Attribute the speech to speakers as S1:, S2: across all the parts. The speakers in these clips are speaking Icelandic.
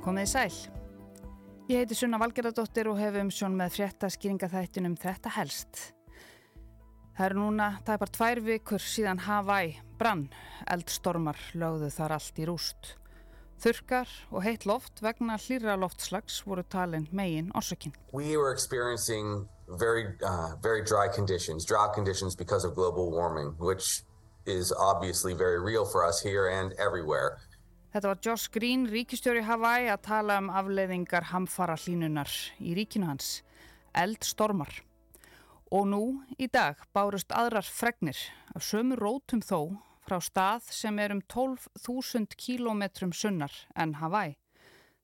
S1: Komið í sæl. Ég heiti Sunna Valgeradóttir og hef um sjón með frétta skýringaþættinum þetta helst. Það eru núna tæpar tvær vikur síðan Hawaii brann, eldstormar lögðu þar allt í rúst. Þurkar og heitt loft vegna hlýra loftslags voru talin megin orsakinn.
S2: We were experiencing very, uh, very dry conditions, drought conditions because of global warming, which is obviously very real for us here and everywhere.
S1: Þetta var Josh Green, ríkistjóri Hawaii, að tala um afleiðingar hamfara hlínunar í ríkinu hans, eldstormar. Og nú, í dag, bárust aðrar fregnir af sömu rótum þó frá stað sem er um 12.000 kílometrum sunnar en Hawaii.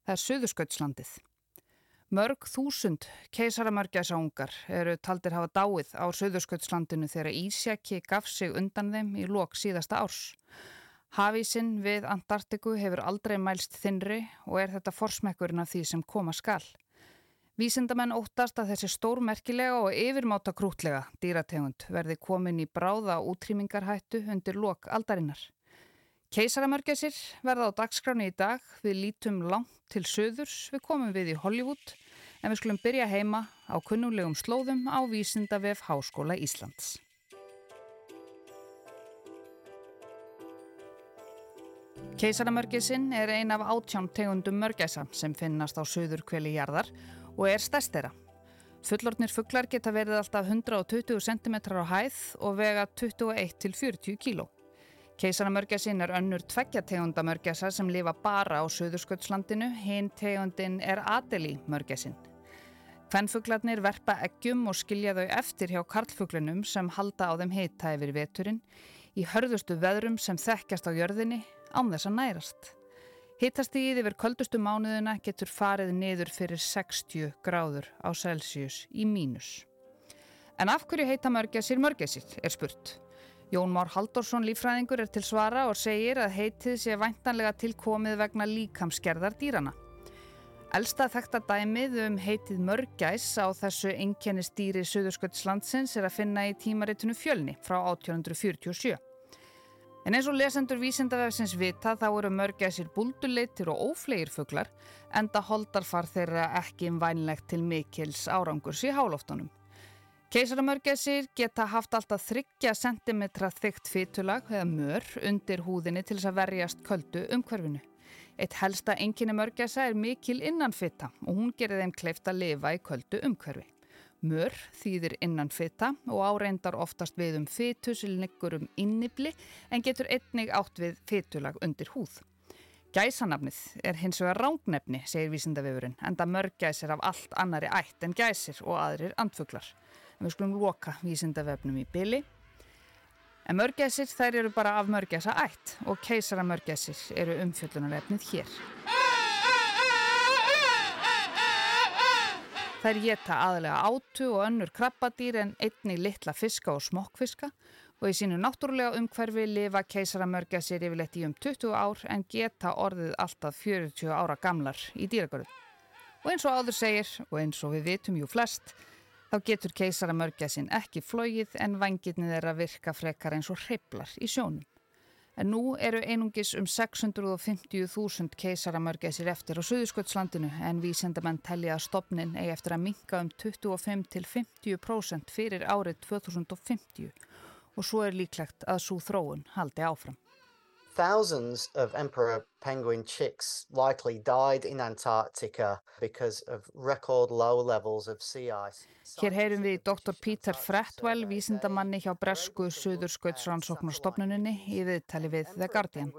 S1: Það er Suðurskautslandið. Mörg þúsund keisaramörgæsaungar eru taldir hafa dáið á Suðurskautslandinu þegar Ísjaki gaf sig undan þeim í lok síðasta árs. Hafísinn við Antartiku hefur aldrei mælst þinri og er þetta forsmekkurinn af því sem koma skal. Vísindamenn óttast að þessi stórmerkilega og yfirmáta krútlega dýrategund verði komin í bráða útrýmingarhættu undir lok aldarinnar. Keisaramörgæsir verða á dagskráni í dag, við lítum langt til söðurs, við komum við í Hollywood en við skulum byrja heima á kunnulegum slóðum á Vísindavef Háskóla Íslands. Keisaramörgæsin er ein af átján tegundum mörgæsa sem finnast á söður kveli jarðar og er stærst þeirra. Fullortnir fugglar geta verið alltaf 120 cm á hæð og vega 21-40 kg. Keisaramörgæsin er önnur tveggja tegunda mörgæsa sem lifa bara á söðursköldslandinu, hinn tegundin er Adeli mörgæsin. Kvennfuglarnir verpa eggjum og skilja þau eftir hjá karlfuglinum sem halda á þeim heita yfir veturinn í hörðustu veðrum sem þekkjast á jörðinni án þess að nærast. Hittastíð yfir köldustu mánuðuna getur farið niður fyrir 60 gráður á Celsius í mínus. En af hverju heita mörgæsir mörgæsir er spurt. Jón Már Haldorsson lífræðingur er til svara og segir að heitið sé væntanlega tilkomið vegna líkamskerðar dýrana. Elsta þekta dæmið um heitið mörgæs á þessu einkennistýri Suðursköldslandsins er að finna í tímaritinu fjölni frá 1847. En eins og lesendur vísindavefsins vita þá eru mörgæsir búlduleitir og óflegir fuglar enda holdarfar þeirra ekki vænlegt til mikils árangurs í hálóftunum. Keisaramörgæsir geta haft alltaf 30 cm þygt fytulag eða mör undir húðinni til þess að verjast köldu umhverfinu. Eitt helsta enginni mörgæsa er mikil innanfitta og hún gerir þeim kleift að lifa í köldu umhverfi. Mör þýðir innanfitta og áreindar oftast við um fytu sem liggur um innibli en getur einnig átt við fytulag undir húð. Gæsanafnið er hins vegar rángnefni, segir vísindavefurinn, enda mörgæs er af allt annari ætt en gæsir og aðrir andfuglar. En við skulum loka vísindavefnum í byli. En mörgæsir þær eru bara af mörgæsa ætt og keisara mörgæsir eru umfjöllunarefnið hér. Þær geta aðlega átu og önnur krabbadýr en einni litla fiska og smokkfiska og í sínu náttúrulega umhverfi lifa keisaramörgæsir yfirleitt í um 20 ár en geta orðið alltaf 40 ára gamlar í dýragörðu. Og eins og áður segir, og eins og við vitum jú flest, þá getur keisaramörgæsin ekki flógið en vangirnið er að virka frekar eins og hreiplar í sjónum. En nú eru einungis um 650.000 keisaramörgæsir eftir á Suðursköldslandinu en vísendamenn telli að stopnin eigi eftir að minka um 25-50% fyrir árið 2050 og svo er líklegt að svo þróun haldi áfram.
S3: Thousands of emperor penguin chicks likely died in Antarctica because of record low levels of sea ice.
S1: Hér heyrum við Dr. Peter Fretwell, vísindamanni hjá Bresku Suðurskautsrannsóknarstofnuninni í viðtali við The Guardian.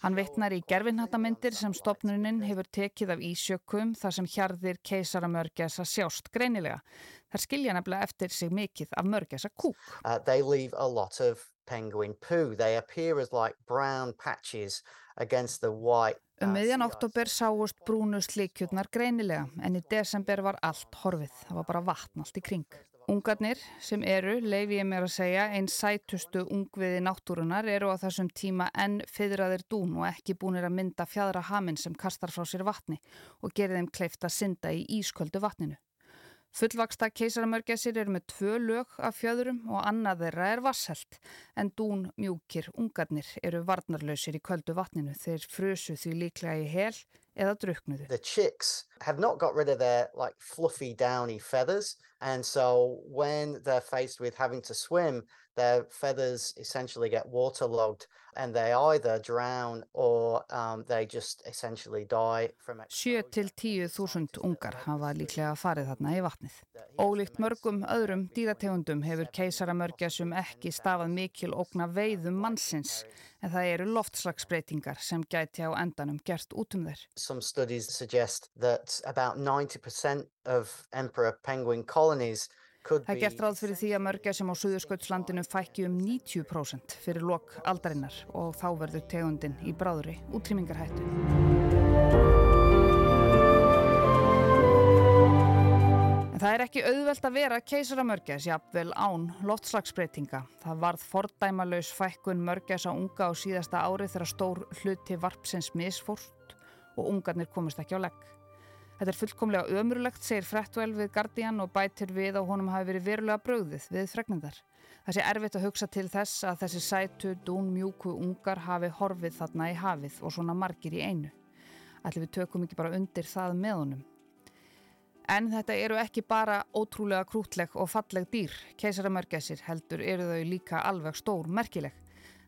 S1: Hann vittnar í gerfinhattamindir sem stofnunin hefur tekið af ísjökum þar sem hjarðir keisaramörgjasa sjást greinilega. Það skilja nefnilega eftir sig mikið af mörgjasa kúk.
S3: Uh, penguin poo. They appear as like brown patches against the white.
S1: Um miðjan oktober sáust brúnu slikjurnar greinilega en í desember var allt horfið. Það var bara vatn allt í kring. Ungarnir sem eru, leif ég mér að segja, einn sætustu ungviði náttúrunar eru á þessum tíma enn fyrraðir dún og ekki búinir að mynda fjadra haminn sem kastar frá sér vatni og gerir þeim kleift að synda í ísköldu vatninu. Fullvaksta keisaramörgæsir eru með tvö lög af fjöðurum og annað þeirra er vasselt en dún mjúkir ungarnir eru varnarlausir í köldu vatninu þeir frusu því líklega í hel eða druknuðu.
S3: The chicks have not got rid of their like fluffy downy feathers and so when they're faced with having to swim their feathers essentially get waterlogged and they either drown or um, they just essentially die from
S1: 7 til 10.000 ungar hafa líklega farið þarna í vatnið. Ólíkt mörgum öðrum dýrategundum hefur keisaramörgjasum ekki stafað mikil ógna veiðum mannsins en það eru loftslagsbreytingar sem gæti á endanum gert út um þeir.
S3: Some studies suggest that about 90% of emperor penguin colonies
S1: Það er gert ráð fyrir því að mörgja sem á Suðursköldslandinu fækki um 90% fyrir lok aldarinnar og þá verður tegundin í bráðuri útrýmingarhættu. En það er ekki auðvelt að vera keisaramörgjas jafnvel án loftslagsbreytinga. Það varð fordæmalauðs fækkun mörgjas á unga á síðasta ári þegar stór hluti varpsins misfórst og ungarnir komist ekki á legg. Þetta er fullkomlega ömurlegt, segir Frettwell við Guardian og bætir við á honum hafi verið verulega bröðið við fregnindar. Það sé erfitt að hugsa til þess að þessi sætu, dún, mjúku ungar hafi horfið þarna í hafið og svona margir í einu. Ætli við tökum ekki bara undir það með honum. En þetta eru ekki bara ótrúlega krútleg og falleg dýr. Keisaramörgæsir heldur eru þau líka alveg stór merkileg.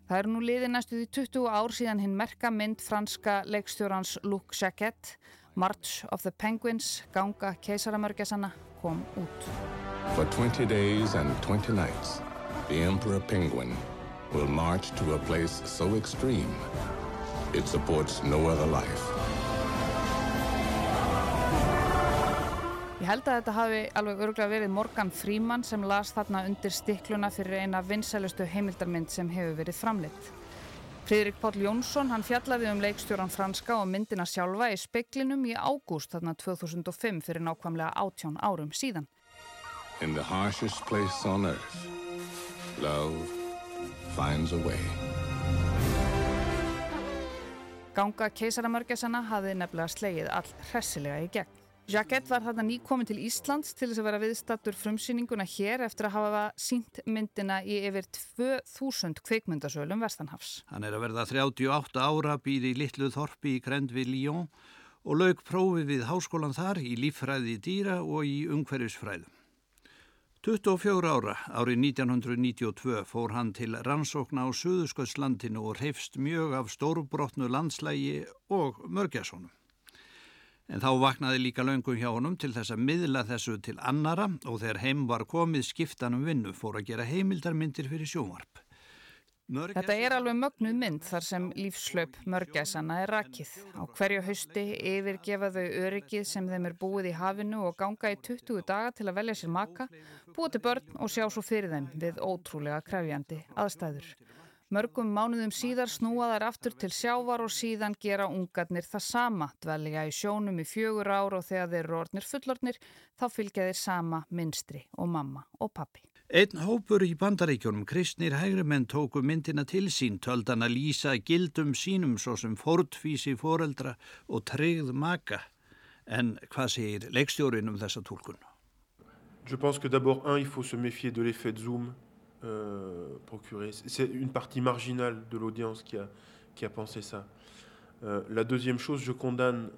S1: Það eru nú liðið næstuði 20 ár síðan hinn merka mynd franska leikstjórans Luc Jacquet March of the Penguins, ganga keisaramörgjasanna, kom út.
S4: For 20 days and 20 nights, the Emperor Penguin will march to a place so extreme, it supports no other life.
S1: Ég held að þetta hafi alveg öruglega verið Morgan Freeman sem las þarna undir stikluna fyrir eina vinsælustu heimildarmynd sem hefur verið framleitt. Fridrik Páll Jónsson, hann fjallaði um leikstjóran franska og myndina sjálfa í speklinum í ágúst þarna 2005 fyrir nákvæmlega átjón árum síðan.
S4: In the harshest place on earth, love finds a way.
S1: Ganga keisaramörgjasana hafði nefnilega slegið all hressilega í gegn. Jacquet var þarna nýkomin til Íslands til þess að vera viðstattur frumsýninguna hér eftir að hafa sínt myndina í yfir 2000 kveikmyndasölum Vestanhafs.
S5: Hann er að verða 38 ára, býr í Littlu Þorpi í Grend við Líón og laug prófi við háskólan þar í líffræði dýra og í umhverjusfræðum. 24 ára árið 1992 fór hann til rannsókna á Suðursköldslandinu og reyfst mjög af stórbrotnu landslægi og mörgjasónum. En þá vaknaði líka laungum hjá honum til þess að miðla þessu til annara og þegar heim var komið skiptanum vinnu fór að gera heimildarmyndir fyrir sjónvarp.
S1: Mörgæs... Þetta er alveg mögnuð mynd þar sem lífslaup mörgæsana er rakið. Á hverju hausti yfirgefa þau öryggið sem þeim er búið í hafinu og ganga í 20 daga til að velja sér maka, búið til börn og sjá svo fyrir þeim við ótrúlega krefjandi aðstæður. Mörgum mánuðum síðar snúa þær aftur til sjávar og síðan gera ungarnir það sama. Dvelja í sjónum í fjögur ár og þegar þeir eru orðnir fullornir þá fylgja þeir sama minstri og mamma og pappi.
S5: Einn hópur í bandaríkjónum, kristnir hægrimenn tóku myndina til sín, töldan að lýsa gildum sínum svo sem fordfísi foreldra og treyð maka. En hvað segir leikstjórin um þessa tólkun?
S6: Je pense que d'abord, un, il faut se méfier de l'effet de zoom Euh, procurer. C'est une partie marginale de l'audience qui a, qui a pensé ça. Euh, la deuxième chose, je condamne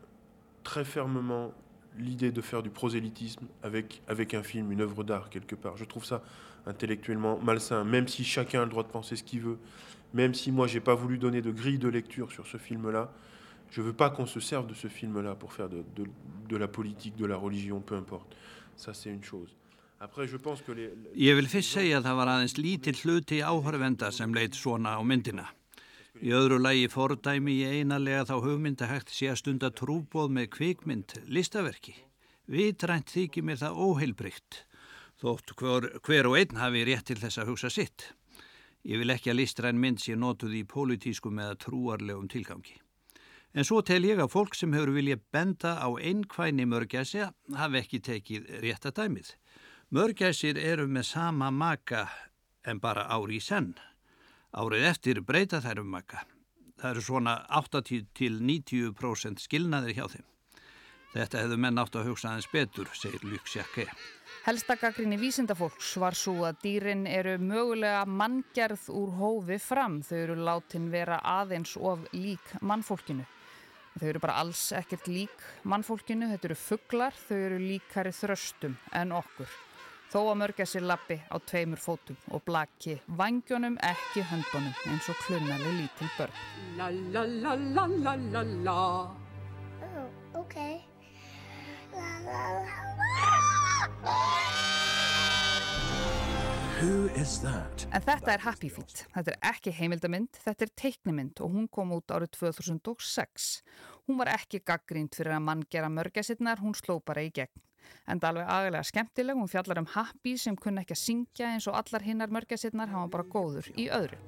S6: très fermement l'idée de faire du prosélytisme avec, avec un film, une œuvre d'art quelque part. Je trouve ça intellectuellement malsain, même si chacun a le droit de penser ce qu'il veut, même si moi j'ai pas voulu donner de grille de lecture sur ce film-là, je veux pas qu'on se serve de ce film-là pour faire de, de, de la politique, de la religion, peu importe. Ça c'est une chose.
S5: Ég vil fyrst segja að það var aðeins lítill hluti áhörvenda sem leitt svona á myndina. Í öðru lagi fordæmi í einalega þá hugmynda hægt sé að stunda trúbóð með kvikmynd listaverki. Vitrænt þykir mér það óheilbrygt, þótt hver, hver og einn hafi rétt til þess að hugsa sitt. Ég vil ekki að listræn mynd sé notuð í pólitískum eða trúarlegum tilgangi. En svo tel ég að fólk sem hefur viljað benda á einkvæni mörgæsi hafi ekki tekið rétt að dæmið. Mörgæsir eru með sama maka en bara ári í senn. Árið eftir breyta þær um maka. Það eru svona 80-90% skilnaðir hjá þeim. Þetta hefðu menn átt að hugsa aðeins betur, segir Luksjakke.
S1: Helstagakrinni vísindafólks var svo að dýrin eru mögulega manngerð úr hófi fram. Þau eru látin vera aðeins of lík mannfólkinu. Þau eru bara alls ekkert lík mannfólkinu, þetta eru fugglar, þau eru líkari þröstum en okkur. Þó að mörgja sér lappi á tveimur fótum og blaki vangjónum ekki höndunum eins og klunali lítil börn. La la la la la la la Oh, ok. La la la la En þetta er Happy Feet. Þetta er ekki heimildamind, þetta er teiknimynd og hún kom út árið 2006. Hún var ekki gaggrínt fyrir að mann gera mörgjasinnar, hún sló bara í gegn. En það er alveg aðeinslega skemmtileg, hún fjallar um Happy sem kunna ekki að syngja eins og allar hinnar mörgjasinnar hafa bara góður í öðru.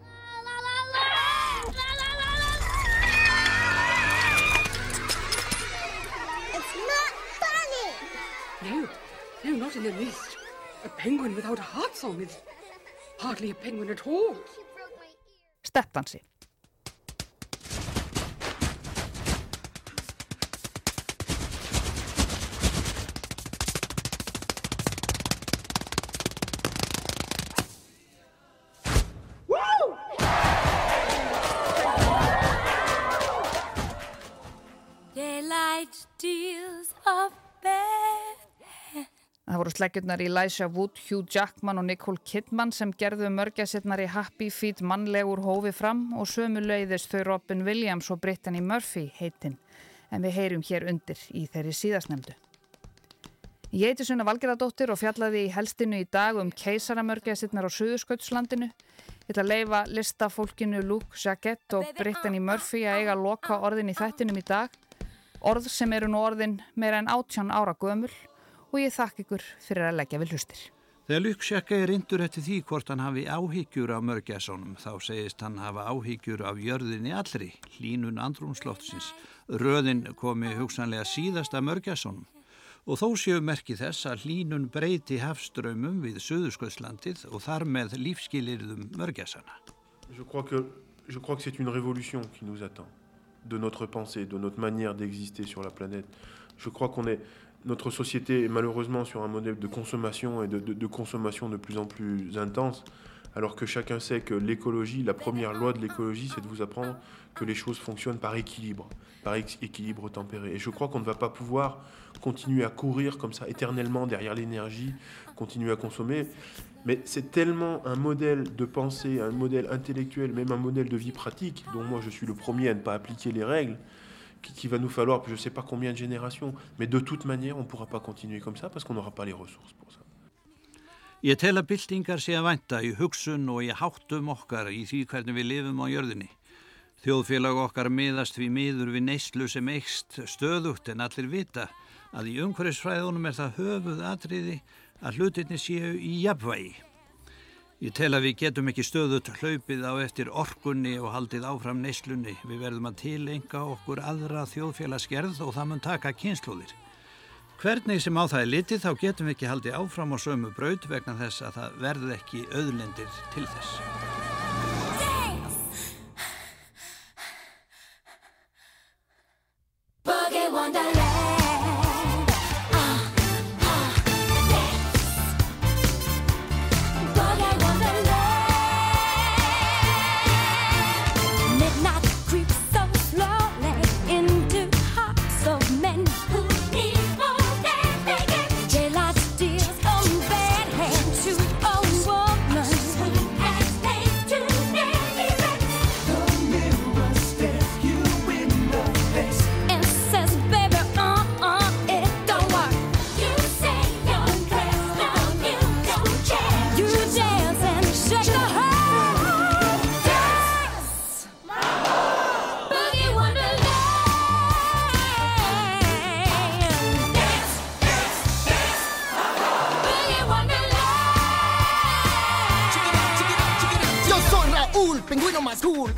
S7: It's not funny! No, no, not in the least. A penguin without a heart song is hardly a penguin at all.
S1: Steppansi. Voru sleggjurnar Elijah Wood, Hugh Jackman og Nicole Kidman sem gerðu mörgjasinnar í Happy Feet mannlegur hófi fram og sömu leiðist þau Robin Williams og Brittany Murphy heitinn. En við heyrum hér undir í þeirri síðasnemdu. Ég heiti Sunna Valgeradóttir og fjallaði í helstinu í dag um keisaramörgjasinnar á Suðurskautslandinu. Ég ætla að leifa listafólkinu Luke Jacquette og Brittany Murphy að eiga að loka orðin í þættinum í dag. Orð sem eru nú orðin meira en 18 ára gömul og ég þakk ykkur fyrir að leggja við hlustir.
S5: Þegar Luksjaka er rindur eftir því hvort hann hafi áhyggjur af mörgjasónum þá segist hann hafa áhyggjur af jörðinni allri, hlínun andrumslóttsins. Röðin komi hugsanlega síðasta mörgjasónum og þó séu merki þess að hlínun breyti hafströmmum við Suðursköldslandið og þar með lífskilirðum mörgjasana.
S6: Je crois que, je crois que c'est une révolution qui nous attend de notre pensée, de notre manière d'exister sur la planète. Je crois qu'on est notre société est malheureusement sur un modèle de consommation et de, de, consommation de plus en plus intense, alors que chacun sait que l'écologie, la première loi de l'écologie, c'est de vous apprendre que les choses fonctionnent par équilibre, par équilibre tempéré. Et je crois qu'on ne va pas pouvoir continuer à courir comme ça éternellement derrière l'énergie, continuer à consommer. Mais c'est tellement un modèle de pensée, un modèle intellectuel, même un modèle de vie pratique, dont moi je suis le premier à ne pas appliquer les règles, qu'il va nous falloir je ne sais pas combien de générations. Mais de toute manière, on ne pourra pas continuer comme ça parce qu'on n'aura pas les ressources pour ça.
S5: Ég tel að byltingar sé að vænta í hugsun og í háttum okkar í því hvernig við lifum á jörðinni. Þjóðfélag okkar miðast við miður við neyslu sem eikst stöðugt en allir vita að í umhverfisfræðunum er það höfuð atriði að hlutinni séu í jafnvægi. Ég tel að við getum ekki stöðut hlaupið á eftir orkunni og haldið áfram neyslunni. Við verðum að tilenga okkur aðra þjóðfélagsgerð og það mun taka kynsluðir. Hvernig sem á það er litið þá getum við ekki haldið áfram á sömu braut vegna þess að það verði ekki auðlendir til þess.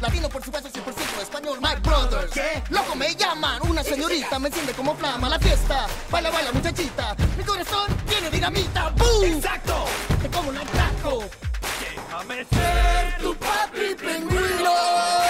S8: Latino por supuesto 100% español, my brothers. ¿Qué? Loco me llaman, una señorita me enciende como flama la fiesta. Baila, baila muchachita, mi corazón tiene dinamita, ¡boom! Exacto, te como un atraco. Déjame ser tu papi pingüino.